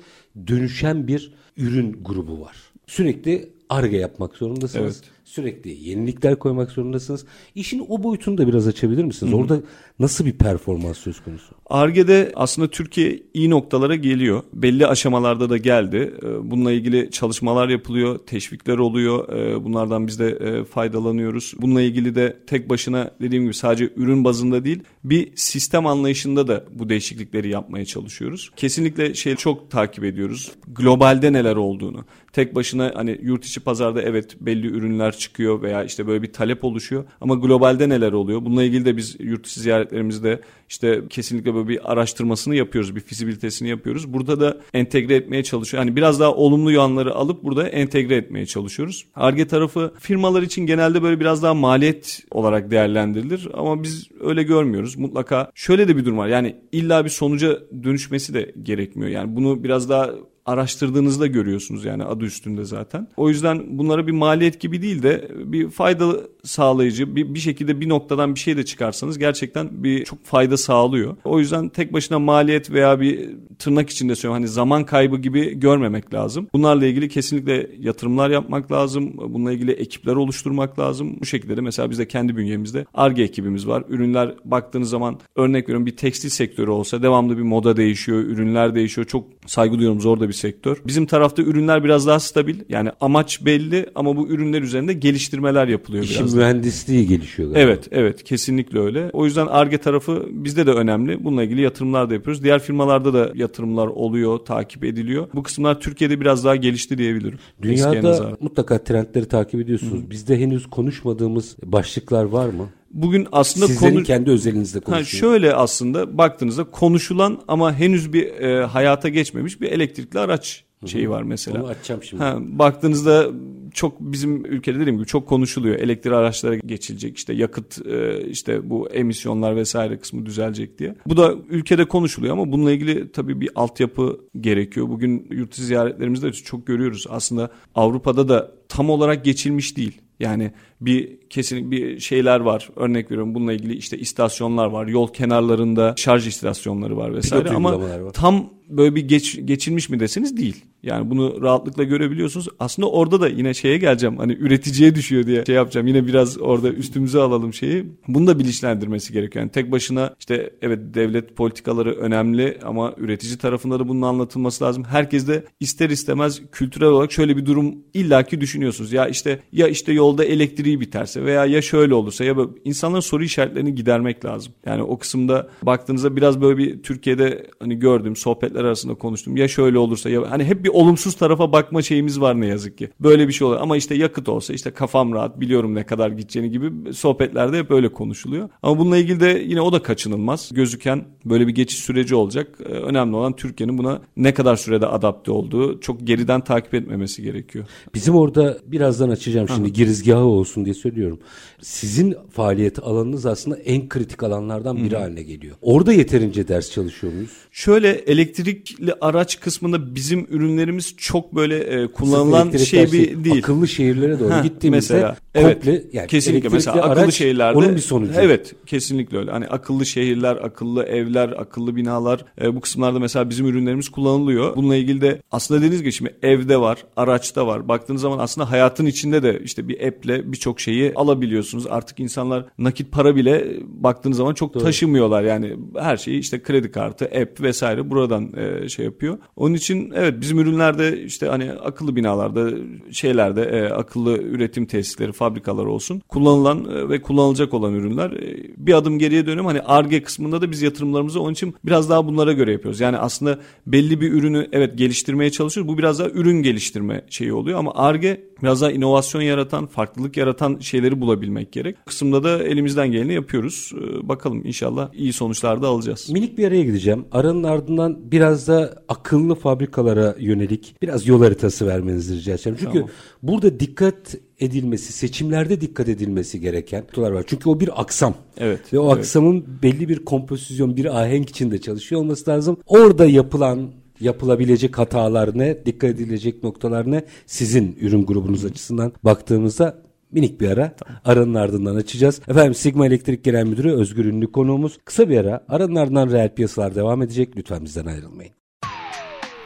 dönüşen bir ürün grubu var. Sürekli arge yapmak zorundasınız. Evet. Sürekli yenilikler koymak zorundasınız. İşin o boyutunu da biraz açabilir misiniz? Orada nasıl bir performans söz konusu? Arge'de aslında Türkiye iyi noktalara geliyor. Belli aşamalarda da geldi. Ee, Bununla ilgili çalışmalar yapılıyor, teşvikler oluyor. Ee, Bunlardan biz de e, faydalanıyoruz. Bununla ilgili de tek başına dediğim gibi sadece ürün bazında değil, bir sistem anlayışında da bu değişiklikleri yapmaya çalışıyoruz. Kesinlikle şey çok takip ediyoruz. Globalde neler olduğunu. Tek başına hani yurt içi pazarda evet belli ürünler çıkıyor veya işte böyle bir talep oluşuyor. Ama globalde neler oluyor? Bununla ilgili de biz yurt dışı ziyaretlerimizde işte kesinlikle böyle bir araştırmasını yapıyoruz, bir fizibilitesini yapıyoruz. Burada da entegre etmeye çalışıyor. Hani biraz daha olumlu yanları alıp burada entegre etmeye çalışıyoruz. Arge tarafı firmalar için genelde böyle biraz daha maliyet olarak değerlendirilir ama biz öyle görmüyoruz. Mutlaka şöyle de bir durum var. Yani illa bir sonuca dönüşmesi de gerekmiyor. Yani bunu biraz daha araştırdığınızda görüyorsunuz yani adı üstünde zaten. O yüzden bunlara bir maliyet gibi değil de bir fayda sağlayıcı bir, bir şekilde bir noktadan bir şey de çıkarsanız gerçekten bir çok fayda sağlıyor. O yüzden tek başına maliyet veya bir tırnak içinde söylüyorum hani zaman kaybı gibi görmemek lazım. Bunlarla ilgili kesinlikle yatırımlar yapmak lazım. Bununla ilgili ekipler oluşturmak lazım. Bu şekilde de mesela bizde kendi bünyemizde ARGE ekibimiz var. Ürünler baktığınız zaman örnek veriyorum bir tekstil sektörü olsa devamlı bir moda değişiyor, ürünler değişiyor. Çok saygı duyuyorum zor da bir sektör. Bizim tarafta ürünler biraz daha stabil. Yani amaç belli ama bu ürünler üzerinde geliştirmeler yapılıyor İşin biraz. mühendisliği gelişiyor galiba. Evet, evet kesinlikle öyle. O yüzden ARGE tarafı bizde de önemli. Bununla ilgili yatırımlar da yapıyoruz. Diğer firmalarda da yatırımlar oluyor, takip ediliyor. Bu kısımlar Türkiye'de biraz daha gelişti diyebilirim. Dünyada mutlaka trendleri takip ediyorsunuz. Bizde henüz konuşmadığımız başlıklar var mı? Bugün aslında Sizlerin konu... kendi özelinizde Ha, konuşuyor. şöyle aslında baktığınızda konuşulan ama henüz bir e, hayata geçmemiş bir elektrikli araç şeyi var mesela. Onu açacağım şimdi. Ha, baktığınızda çok bizim ülkede dediğim gibi çok konuşuluyor. Elektrikli araçlara geçilecek işte yakıt e, işte bu emisyonlar vesaire kısmı düzelecek diye. Bu da ülkede konuşuluyor ama bununla ilgili tabii bir altyapı gerekiyor. Bugün yurt dışı ziyaretlerimizde de çok görüyoruz. Aslında Avrupa'da da tam olarak geçilmiş değil. Yani bir kesin bir şeyler var. Örnek veriyorum bununla ilgili işte istasyonlar var. Yol kenarlarında şarj istasyonları var vesaire Pilot ama var. tam böyle bir geç, geçilmiş mi deseniz değil. Yani bunu rahatlıkla görebiliyorsunuz. Aslında orada da yine şeye geleceğim. Hani üreticiye düşüyor diye şey yapacağım. Yine biraz orada üstümüze alalım şeyi. Bunu da bilinçlendirmesi gerekiyor. Yani tek başına işte evet devlet politikaları önemli ama üretici tarafında da bunun anlatılması lazım. Herkes de ister istemez kültürel olarak şöyle bir durum illaki düşünüyorsunuz. Ya işte ya işte yolda elektriği biterse veya ya şöyle olursa ya böyle insanların soru işaretlerini gidermek lazım. Yani o kısımda baktığınızda biraz böyle bir Türkiye'de hani gördüğüm sohbetler arasında konuştum. Ya şöyle olursa ya hani hep bir olumsuz tarafa bakma şeyimiz var ne yazık ki. Böyle bir şey olur ama işte yakıt olsa işte kafam rahat biliyorum ne kadar gideceğini gibi sohbetlerde hep öyle konuşuluyor. Ama bununla ilgili de yine o da kaçınılmaz. Gözüken böyle bir geçiş süreci olacak. Ee, Önemli olan Türkiye'nin buna ne kadar sürede adapte olduğu çok geriden takip etmemesi gerekiyor. Bizim orada birazdan açacağım şimdi girizgahı olsun diye söylüyorum. Sizin faaliyet alanınız aslında en kritik alanlardan biri haline geliyor. Orada yeterince ders çalışıyor muyuz? Şöyle elektrikli araç kısmında bizim ürünlerimiz çok böyle e, kullanılan şey bir değil. Akıllı şehirlere doğru gittiğimizde mesela, evet, komple yani kesinlikle mesela akıllı araç şehirlerde onun bir sonucu. Evet, kesinlikle öyle. Hani akıllı şehirler, akıllı evler, akıllı binalar e, bu kısımlarda mesela bizim ürünlerimiz kullanılıyor. Bununla ilgili de aslında dediğiniz gibi şimdi evde var, araçta var. Baktığınız zaman aslında hayatın içinde de işte bir app'le birçok şeyi alabiliyorsunuz. Artık insanlar nakit para bile e, baktığınız zaman çok taşımıyorlar. Yani her şeyi işte kredi kartı, app vesaire buradan e, şey yapıyor. Onun için evet bizim ürünlerde işte hani akıllı binalarda şeylerde e, akıllı üretim tesisleri, fabrikalar olsun kullanılan e, ve kullanılacak olan ürünler. E, bir adım geriye dönüyorum. Hani ARGE kısmında da biz yatırımlarımızı onun için biraz daha bunlara göre yapıyoruz. Yani aslında belli bir ürünü evet geliştirmeye çalışıyoruz. Bu biraz daha ürün geliştirme şeyi oluyor ama ARGE biraz daha inovasyon yaratan, farklılık yaratan şeyleri bulabilmek gerek. Bu kısımda da elimizden geleni yapıyoruz. E, bakalım inşallah iyi sonuçlar da alacağız. Minik bir araya gideceğim. Aranın ardından biraz da akıllı fabrikalara yönelik biraz yol haritası vermenizi rica edeceğim. Çünkü Tamam. burada dikkat edilmesi, seçimlerde dikkat edilmesi gereken noktalar var. Çünkü o bir aksam. Evet, Ve o evet. aksamın belli bir kompozisyon, bir ahenk içinde çalışıyor olması lazım. Orada yapılan yapılabilecek hatalar ne, dikkat edilecek noktalar ne? Sizin ürün grubunuz açısından baktığımızda minik bir ara. Aranın ardından açacağız. Efendim Sigma Elektrik Genel Müdürü Özgür Ünlü konuğumuz. Kısa bir ara. Aranın ardından reel piyasalar devam edecek. Lütfen bizden ayrılmayın.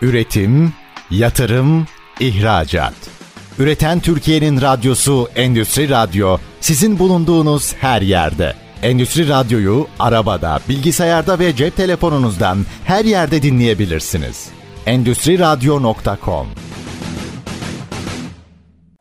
Üretim, yatırım, ihracat. Üreten Türkiye'nin radyosu Endüstri Radyo sizin bulunduğunuz her yerde. Endüstri Radyo'yu arabada, bilgisayarda ve cep telefonunuzdan her yerde dinleyebilirsiniz. Endüstri Radyo.com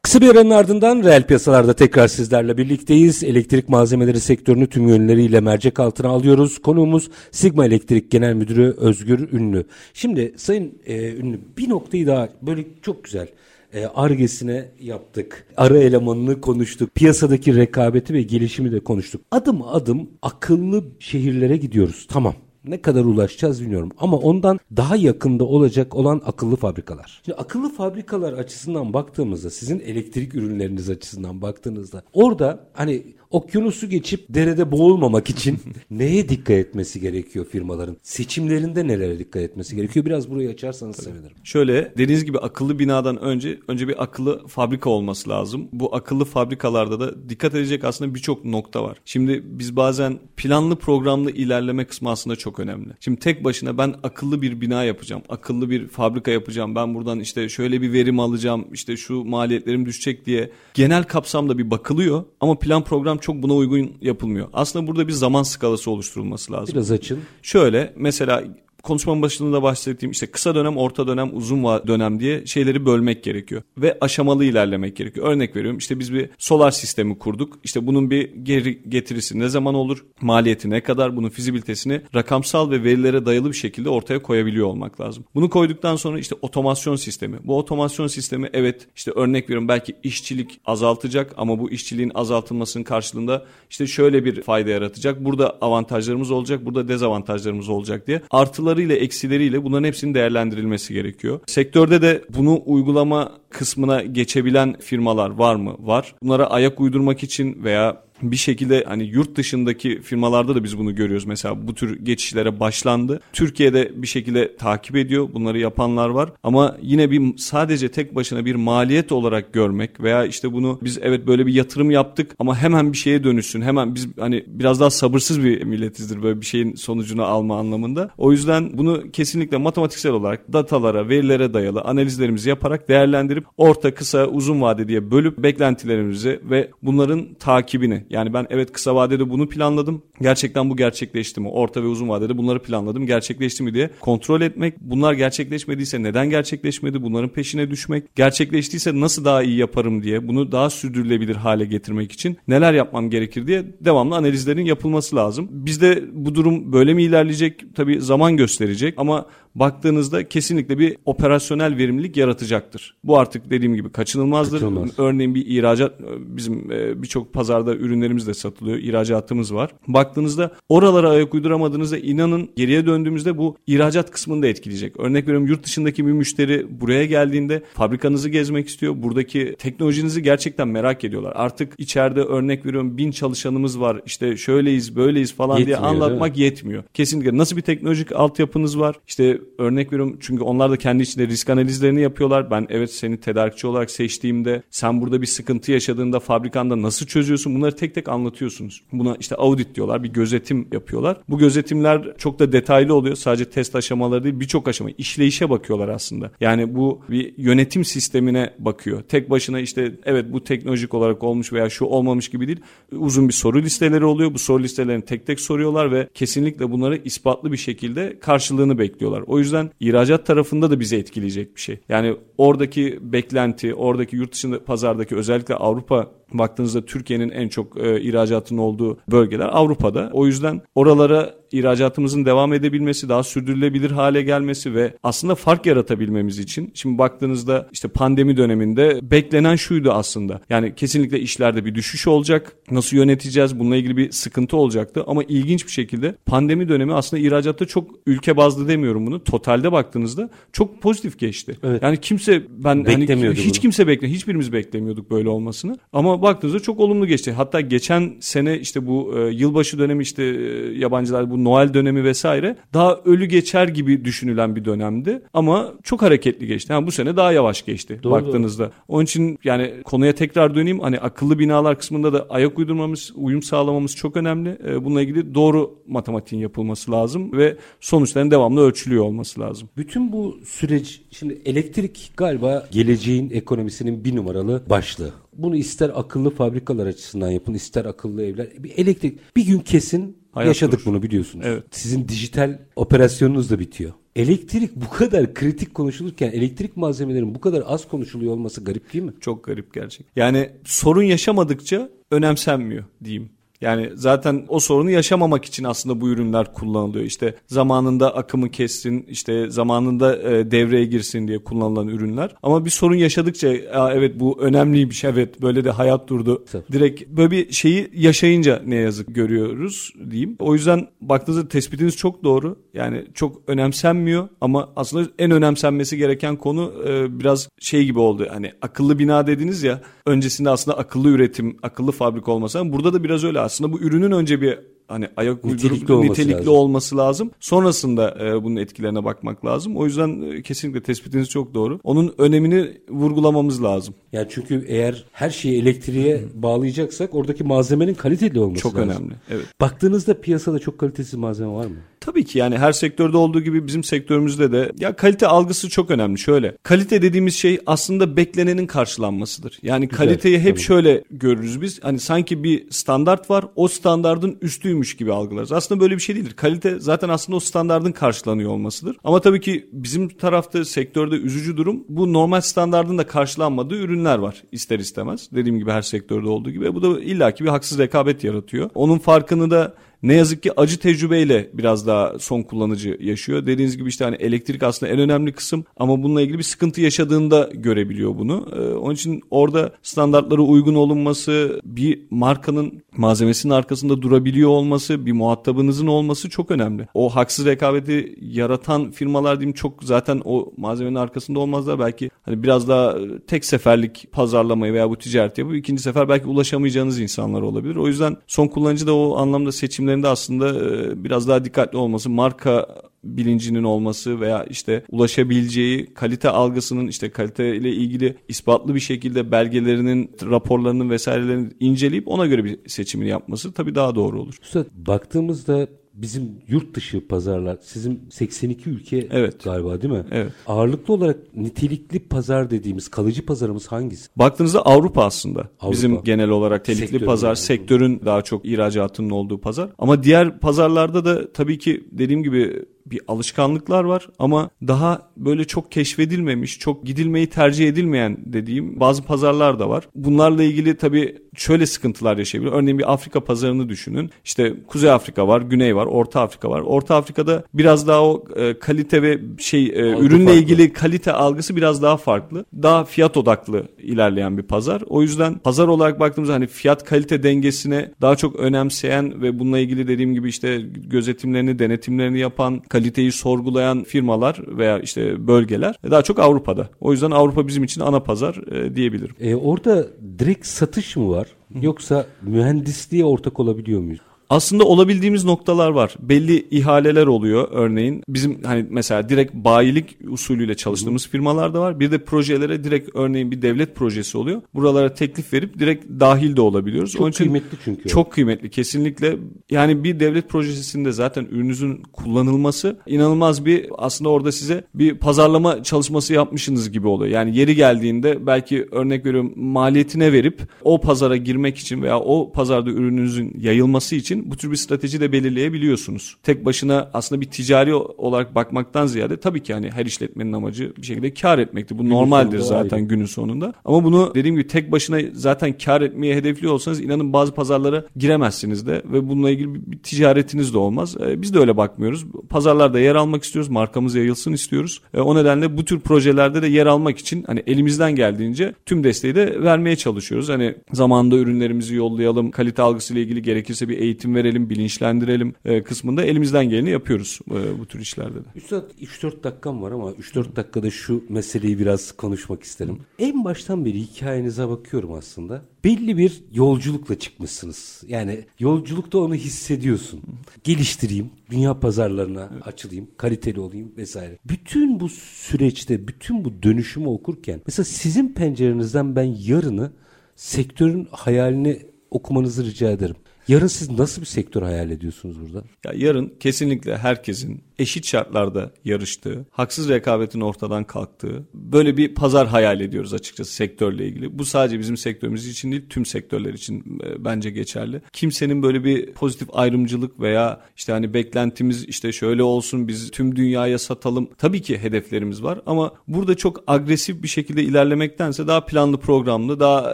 Kısa bir aranın ardından reel piyasalarda tekrar sizlerle birlikteyiz. Elektrik malzemeleri sektörünü tüm yönleriyle mercek altına alıyoruz. Konuğumuz Sigma Elektrik Genel Müdürü Özgür Ünlü. Şimdi Sayın e, Ünlü bir noktayı daha böyle çok güzel e, argesine yaptık. Ara elemanını konuştuk. Piyasadaki rekabeti ve gelişimi de konuştuk. Adım adım akıllı şehirlere gidiyoruz. Tamam. Ne kadar ulaşacağız bilmiyorum ama ondan daha yakında olacak olan akıllı fabrikalar. Şimdi akıllı fabrikalar açısından baktığımızda sizin elektrik ürünleriniz açısından baktığınızda orada hani okyanusu geçip derede boğulmamak için neye dikkat etmesi gerekiyor firmaların? Seçimlerinde nelere dikkat etmesi gerekiyor? Biraz burayı açarsanız sevinirim. Şöyle dediğiniz gibi akıllı binadan önce önce bir akıllı fabrika olması lazım. Bu akıllı fabrikalarda da dikkat edecek aslında birçok nokta var. Şimdi biz bazen planlı programlı ilerleme kısmı aslında çok önemli. Şimdi tek başına ben akıllı bir bina yapacağım. Akıllı bir fabrika yapacağım. Ben buradan işte şöyle bir verim alacağım. işte şu maliyetlerim düşecek diye genel kapsamda bir bakılıyor ama plan program çok buna uygun yapılmıyor. Aslında burada bir zaman skalası oluşturulması lazım. Biraz açın. Şöyle mesela konuşmanın başında bahsettiğim işte kısa dönem, orta dönem, uzun dönem diye şeyleri bölmek gerekiyor. Ve aşamalı ilerlemek gerekiyor. Örnek veriyorum işte biz bir solar sistemi kurduk. İşte bunun bir geri getirisi ne zaman olur? Maliyeti ne kadar? Bunun fizibilitesini rakamsal ve verilere dayalı bir şekilde ortaya koyabiliyor olmak lazım. Bunu koyduktan sonra işte otomasyon sistemi. Bu otomasyon sistemi evet işte örnek veriyorum belki işçilik azaltacak ama bu işçiliğin azaltılmasının karşılığında işte şöyle bir fayda yaratacak. Burada avantajlarımız olacak, burada dezavantajlarımız olacak diye artıları artılarıyla eksileriyle bunların hepsinin değerlendirilmesi gerekiyor. Sektörde de bunu uygulama kısmına geçebilen firmalar var mı? Var. Bunlara ayak uydurmak için veya bir şekilde hani yurt dışındaki firmalarda da biz bunu görüyoruz. Mesela bu tür geçişlere başlandı. Türkiye'de bir şekilde takip ediyor. Bunları yapanlar var. Ama yine bir sadece tek başına bir maliyet olarak görmek veya işte bunu biz evet böyle bir yatırım yaptık ama hemen bir şeye dönüşsün. Hemen biz hani biraz daha sabırsız bir milletizdir böyle bir şeyin sonucunu alma anlamında. O yüzden bunu kesinlikle matematiksel olarak datalara, verilere dayalı analizlerimizi yaparak değerlendirip orta, kısa, uzun vade diye bölüp beklentilerimizi ve bunların takibini yani ben evet kısa vadede bunu planladım. Gerçekten bu gerçekleşti mi? Orta ve uzun vadede bunları planladım. Gerçekleşti mi diye kontrol etmek. Bunlar gerçekleşmediyse neden gerçekleşmedi? Bunların peşine düşmek. Gerçekleştiyse nasıl daha iyi yaparım diye bunu daha sürdürülebilir hale getirmek için neler yapmam gerekir diye devamlı analizlerin yapılması lazım. Bizde bu durum böyle mi ilerleyecek? Tabii zaman gösterecek ama baktığınızda kesinlikle bir operasyonel verimlilik yaratacaktır. Bu artık dediğim gibi kaçınılmazdır. Kaçınılmaz. Örneğin bir ihracat bizim e, birçok pazarda ürünlerimiz de satılıyor. İhracatımız var. Baktığınızda oralara ayak uyduramadığınızda inanın geriye döndüğümüzde bu ihracat kısmını da etkileyecek. Örnek veriyorum yurt dışındaki bir müşteri buraya geldiğinde fabrikanızı gezmek istiyor. Buradaki teknolojinizi gerçekten merak ediyorlar. Artık içeride örnek veriyorum bin çalışanımız var. İşte şöyleyiz böyleyiz falan yetmiyor, diye anlatmak yetmiyor. Kesinlikle nasıl bir teknolojik altyapınız var? İşte örnek veriyorum çünkü onlar da kendi içinde risk analizlerini yapıyorlar. Ben evet seni tedarikçi olarak seçtiğimde sen burada bir sıkıntı yaşadığında fabrikanda nasıl çözüyorsun bunları tek tek anlatıyorsunuz. Buna işte audit diyorlar bir gözetim yapıyorlar. Bu gözetimler çok da detaylı oluyor. Sadece test aşamaları değil birçok aşama işleyişe bakıyorlar aslında. Yani bu bir yönetim sistemine bakıyor. Tek başına işte evet bu teknolojik olarak olmuş veya şu olmamış gibi değil. Uzun bir soru listeleri oluyor. Bu soru listelerini tek tek soruyorlar ve kesinlikle bunları ispatlı bir şekilde karşılığını bekliyorlar. O yüzden ihracat tarafında da bizi etkileyecek bir şey. Yani oradaki beklenti, oradaki yurt dışında pazardaki özellikle Avrupa baktığınızda Türkiye'nin en çok e, ihracatın olduğu bölgeler Avrupa'da. O yüzden oralara ihracatımızın devam edebilmesi, daha sürdürülebilir hale gelmesi ve aslında fark yaratabilmemiz için şimdi baktığınızda işte pandemi döneminde beklenen şuydu aslında. Yani kesinlikle işlerde bir düşüş olacak. Nasıl yöneteceğiz? Bununla ilgili bir sıkıntı olacaktı ama ilginç bir şekilde pandemi dönemi aslında ihracatta çok ülke bazlı demiyorum bunu. Totalde baktığınızda çok pozitif geçti. Evet. Yani kimse ben hani hiç bunu. kimse bekle hiçbirimiz beklemiyorduk böyle olmasını. Ama baktığınızda çok olumlu geçti. Hatta geçen sene işte bu e, yılbaşı dönemi işte e, yabancılar bu Noel dönemi vesaire daha ölü geçer gibi düşünülen bir dönemdi. Ama çok hareketli geçti. Yani bu sene daha yavaş geçti doğru, baktığınızda. Doğru. Onun için yani konuya tekrar döneyim. Hani akıllı binalar kısmında da ayak uydurmamız, uyum sağlamamız çok önemli. E, bununla ilgili doğru matematiğin yapılması lazım ve sonuçların devamlı ölçülüyor olması lazım. Bütün bu süreç şimdi elektrik galiba geleceğin ekonomisinin bir numaralı başlığı. Bunu ister akıllı fabrikalar açısından yapın, ister akıllı evler. Bir elektrik bir gün kesin Hayat yaşadık durur. bunu biliyorsunuz. Evet. Sizin dijital operasyonunuz da bitiyor. Elektrik bu kadar kritik konuşulurken elektrik malzemelerinin bu kadar az konuşuluyor olması garip değil mi? Çok garip gerçek. Yani sorun yaşamadıkça önemsenmiyor diyeyim. Yani zaten o sorunu yaşamamak için aslında bu ürünler kullanılıyor. İşte zamanında akımı kessin, işte zamanında e, devreye girsin diye kullanılan ürünler. Ama bir sorun yaşadıkça evet bu önemliymiş, evet böyle de hayat durdu. Direkt böyle bir şeyi yaşayınca ne yazık görüyoruz diyeyim. O yüzden baktığınızda tespitiniz çok doğru. Yani çok önemsenmiyor ama aslında en önemsenmesi gereken konu e, biraz şey gibi oldu. Hani akıllı bina dediniz ya öncesinde aslında akıllı üretim, akıllı fabrika olması. Ama burada da biraz öyle aslında bu ürünün önce bir hani ayak uydurup Nitelikli olması nitelikli lazım. olması lazım. Sonrasında e, bunun etkilerine bakmak lazım. O yüzden e, kesinlikle tespitiniz çok doğru. Onun önemini vurgulamamız lazım. Yani çünkü eğer her şeyi elektriğe bağlayacaksak oradaki malzemenin kaliteli olması Çok lazım. önemli. Evet. Baktığınızda piyasada çok kalitesiz malzeme var mı? Tabii ki yani her sektörde olduğu gibi bizim sektörümüzde de ya kalite algısı çok önemli. Şöyle kalite dediğimiz şey aslında beklenenin karşılanmasıdır. Yani kaliteyi hep tabii. şöyle görürüz biz. Hani sanki bir standart var o standardın üstüymüş gibi algılarız. Aslında böyle bir şey değildir. Kalite zaten aslında o standardın karşılanıyor olmasıdır. Ama tabii ki bizim tarafta sektörde üzücü durum bu normal standardın da karşılanmadığı ürünler var ister istemez. Dediğim gibi her sektörde olduğu gibi. Bu da illaki bir haksız rekabet yaratıyor. Onun farkını da ne yazık ki acı tecrübeyle biraz daha son kullanıcı yaşıyor. Dediğiniz gibi işte hani elektrik aslında en önemli kısım ama bununla ilgili bir sıkıntı yaşadığında görebiliyor bunu. Ee, onun için orada standartlara uygun olunması, bir markanın malzemesinin arkasında durabiliyor olması, bir muhatabınızın olması çok önemli. O haksız rekabeti yaratan firmalar diyeyim çok zaten o malzemenin arkasında olmazlar. Belki hani biraz daha e, tek seferlik pazarlamayı veya bu ticareti yapıp ikinci sefer belki ulaşamayacağınız insanlar olabilir. O yüzden son kullanıcı da o anlamda seçimlerinde aslında e, biraz daha dikkatli olması, marka bilincinin olması veya işte ulaşabileceği kalite algısının işte kalite ile ilgili ispatlı bir şekilde belgelerinin, raporlarının vesairelerini inceleyip ona göre bir seçimini yapması tabii daha doğru olur. Üstad baktığımızda bizim yurt dışı pazarlar sizin 82 ülke Evet. galiba değil mi? Evet. Ağırlıklı olarak nitelikli pazar dediğimiz kalıcı pazarımız hangisi? Baktığınızda Avrupa aslında. Avrupa. Bizim genel olarak telikli Sektörün pazar, yani. sektörün daha çok ihracatının olduğu pazar. Ama diğer pazarlarda da tabii ki dediğim gibi bir alışkanlıklar var ama daha böyle çok keşfedilmemiş, çok gidilmeyi tercih edilmeyen dediğim bazı pazarlar da var. Bunlarla ilgili tabii şöyle sıkıntılar yaşayabilir. Örneğin bir Afrika pazarını düşünün. İşte Kuzey Afrika var, Güney var, Orta Afrika var. Orta Afrika'da biraz daha o e, kalite ve şey e, Algı ürünle farklı. ilgili kalite algısı biraz daha farklı. Daha fiyat odaklı ilerleyen bir pazar. O yüzden pazar olarak baktığımızda hani fiyat kalite dengesine daha çok önemseyen ve bununla ilgili dediğim gibi işte gözetimlerini, denetimlerini yapan, kaliteyi sorgulayan firmalar veya işte bölgeler daha çok Avrupa'da. O yüzden Avrupa bizim için ana pazar e, diyebilirim. Ee, orada direkt satış mı var yoksa mühendisliğe ortak olabiliyor muyuz? Aslında olabildiğimiz noktalar var. Belli ihaleler oluyor örneğin. Bizim hani mesela direkt bayilik usulüyle çalıştığımız firmalar da var. Bir de projelere direkt örneğin bir devlet projesi oluyor. Buralara teklif verip direkt dahil de olabiliyoruz. Çok Onun için kıymetli çünkü. Çok kıymetli kesinlikle. Yani bir devlet projesinde zaten ürününüzün kullanılması inanılmaz bir aslında orada size bir pazarlama çalışması yapmışsınız gibi oluyor. Yani yeri geldiğinde belki örnek veriyorum maliyetine verip o pazara girmek için veya o pazarda ürününüzün yayılması için bu tür bir strateji de belirleyebiliyorsunuz. Tek başına aslında bir ticari olarak bakmaktan ziyade tabii ki hani her işletmenin amacı bir şekilde kar etmektir. Bu normaldir sonunda zaten ayrı. günün sonunda. Ama bunu dediğim gibi tek başına zaten kar etmeyi hedefliyor olsanız inanın bazı pazarlara giremezsiniz de ve bununla ilgili bir, bir ticaretiniz de olmaz. Ee, biz de öyle bakmıyoruz. Pazarlarda yer almak istiyoruz. Markamız yayılsın istiyoruz. Ee, o nedenle bu tür projelerde de yer almak için hani elimizden geldiğince tüm desteği de vermeye çalışıyoruz. Hani zamanında ürünlerimizi yollayalım. Kalite algısıyla ilgili gerekirse bir eğitim verelim, bilinçlendirelim e, kısmında elimizden geleni yapıyoruz e, bu tür işlerde de. Üstad 3-4 dakikam var ama 3-4 dakikada şu meseleyi biraz konuşmak isterim. En baştan beri hikayenize bakıyorum aslında. Belli bir yolculukla çıkmışsınız. Yani yolculukta onu hissediyorsun. Geliştireyim, dünya pazarlarına açılayım, kaliteli olayım vesaire. Bütün bu süreçte, bütün bu dönüşümü okurken mesela sizin pencerenizden ben yarını sektörün hayalini okumanızı rica ederim. Yarın siz nasıl bir sektör hayal ediyorsunuz burada? Ya yarın kesinlikle herkesin eşit şartlarda yarıştığı, haksız rekabetin ortadan kalktığı böyle bir pazar hayal ediyoruz açıkçası sektörle ilgili. Bu sadece bizim sektörümüz için değil tüm sektörler için e, bence geçerli. Kimsenin böyle bir pozitif ayrımcılık veya işte hani beklentimiz işte şöyle olsun biz tüm dünyaya satalım. Tabii ki hedeflerimiz var ama burada çok agresif bir şekilde ilerlemektense daha planlı programlı, daha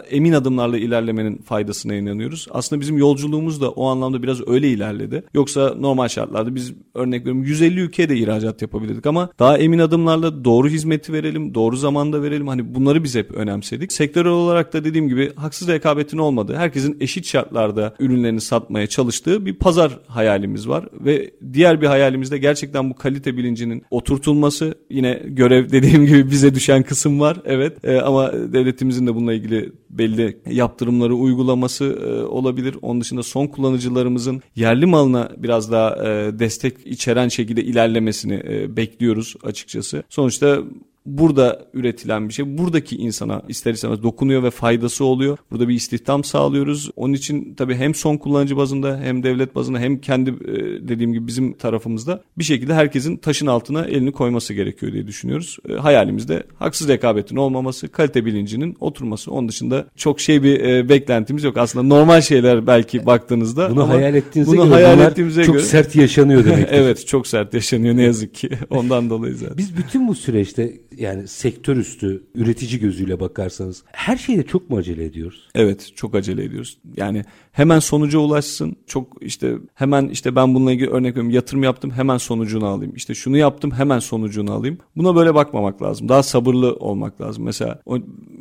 emin adımlarla ilerlemenin faydasına inanıyoruz. Aslında bizim yolculuğumuz da o anlamda biraz öyle ilerledi. Yoksa normal şartlarda biz örnek veriyorum 150 ülkeye de ihracat yapabilirdik ama daha emin adımlarla doğru hizmeti verelim, doğru zamanda verelim. Hani bunları biz hep önemsedik. Sektörel olarak da dediğim gibi haksız rekabetin olmadığı, herkesin eşit şartlarda ürünlerini satmaya çalıştığı bir pazar hayalimiz var ve diğer bir hayalimiz de gerçekten bu kalite bilincinin oturtulması. Yine görev dediğim gibi bize düşen kısım var. Evet. Ee, ama devletimizin de bununla ilgili belli yaptırımları uygulaması e, olabilir. Onun dışında son kullanıcılarımızın yerli malına biraz daha e, destek içeren şekilde ilerlemesini e, bekliyoruz açıkçası. Sonuçta burada üretilen bir şey buradaki insana ister istemez dokunuyor ve faydası oluyor. Burada bir istihdam sağlıyoruz. Onun için tabii hem son kullanıcı bazında hem devlet bazında hem kendi e, dediğim gibi bizim tarafımızda bir şekilde herkesin taşın altına elini koyması gerekiyor diye düşünüyoruz. E, hayalimizde haksız rekabetin olmaması, kalite bilincinin oturması. Onun dışında çok şey bir e, beklentimiz yok. Aslında normal şeyler belki baktığınızda. Bunu hayal ettiğinize bunu göre hayal ettiğimize çok göre sert yaşanıyor demektir. evet çok sert yaşanıyor ne yazık ki. Ondan dolayı zaten. Biz bütün bu süreçte yani sektör üstü üretici gözüyle bakarsanız her şeyde çok mu acele ediyoruz? Evet çok acele ediyoruz. Yani hemen sonuca ulaşsın. Çok işte hemen işte ben bununla ilgili örnek veriyorum yatırım yaptım hemen sonucunu alayım. İşte şunu yaptım hemen sonucunu alayım. Buna böyle bakmamak lazım. Daha sabırlı olmak lazım. Mesela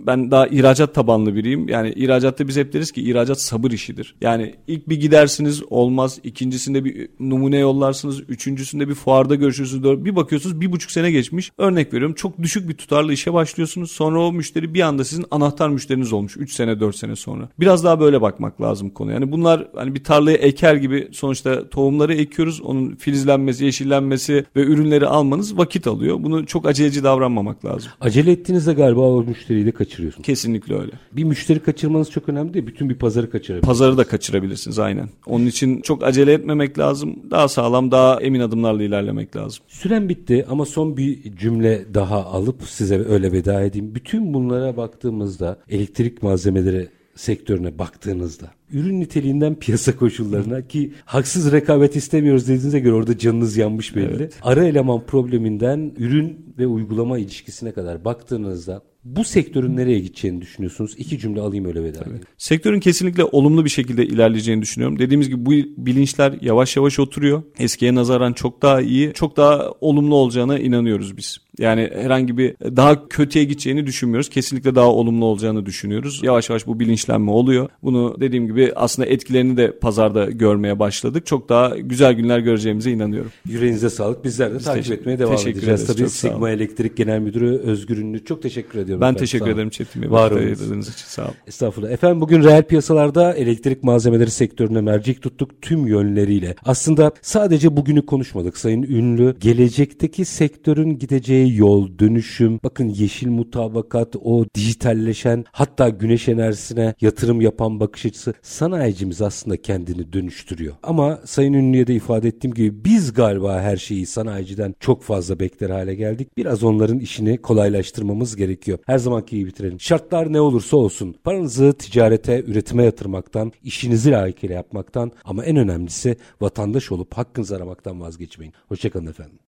ben daha ihracat tabanlı biriyim. Yani ihracatta biz hep deriz ki ihracat sabır işidir. Yani ilk bir gidersiniz olmaz. ikincisinde bir numune yollarsınız. Üçüncüsünde bir fuarda görüşürsünüz. Bir bakıyorsunuz bir buçuk sene geçmiş. Örnek veriyorum çok düşük bir tutarlı işe başlıyorsunuz. Sonra o müşteri bir anda sizin anahtar müşteriniz olmuş 3 sene 4 sene sonra. Biraz daha böyle bakmak lazım konu. Yani bunlar hani bir tarlaya eker gibi sonuçta tohumları ekiyoruz. Onun filizlenmesi, yeşillenmesi ve ürünleri almanız vakit alıyor. Bunu çok aceleci davranmamak lazım. Acele ettiğinizde galiba o müşteriyi de kaçırıyorsunuz. Kesinlikle öyle. Bir müşteri kaçırmanız çok önemli değil. Bütün bir pazarı kaçırabilirsiniz. Pazarı da kaçırabilirsiniz aynen. Onun için çok acele etmemek lazım. Daha sağlam, daha emin adımlarla ilerlemek lazım. Süren bitti ama son bir cümle daha alıp size öyle veda edeyim. Bütün bunlara baktığımızda elektrik malzemeleri sektörüne baktığınızda ürün niteliğinden piyasa koşullarına ki haksız rekabet istemiyoruz dediğinize göre orada canınız yanmış belli. Evet. Ara eleman probleminden ürün ve uygulama ilişkisine kadar baktığınızda bu sektörün nereye gideceğini düşünüyorsunuz? İki cümle alayım öyle veda edeyim. Sektörün kesinlikle olumlu bir şekilde ilerleyeceğini düşünüyorum. Dediğimiz gibi bu bilinçler yavaş yavaş oturuyor. Eskiye nazaran çok daha iyi, çok daha olumlu olacağına inanıyoruz biz. Yani herhangi bir daha kötüye gideceğini düşünmüyoruz. Kesinlikle daha olumlu olacağını düşünüyoruz. Yavaş yavaş bu bilinçlenme oluyor. Bunu dediğim gibi aslında etkilerini de pazarda görmeye başladık. Çok daha güzel günler göreceğimize inanıyorum. Yüreğinize sağlık. Bizler de Biz takip etmeye devam teşekkür edeceğiz. ederiz. Tabii. Sigma Elektrik Genel Müdürü Özgür Ünlü. Çok teşekkür ediyorum. Ben efendim. teşekkür ederim Çetin Bey. Var olun. için sağ olun. Estağfurullah. Efendim bugün reel piyasalarda elektrik malzemeleri sektörüne mercek tuttuk tüm yönleriyle. Aslında sadece bugünü konuşmadık Sayın Ünlü. Gelecekteki sektörün gideceği yol, dönüşüm, bakın yeşil mutabakat, o dijitalleşen hatta güneş enerjisine yatırım yapan bakış açısı sanayicimiz aslında kendini dönüştürüyor. Ama Sayın Ünlü'ye de ifade ettiğim gibi biz galiba her şeyi sanayiciden çok fazla bekler hale geldik. Biraz onların işini kolaylaştırmamız gerekiyor. Her zamanki gibi bitirelim. Şartlar ne olursa olsun paranızı ticarete, üretime yatırmaktan, işinizi layıkıyla yapmaktan ama en önemlisi vatandaş olup hakkınızı aramaktan vazgeçmeyin. Hoşçakalın efendim.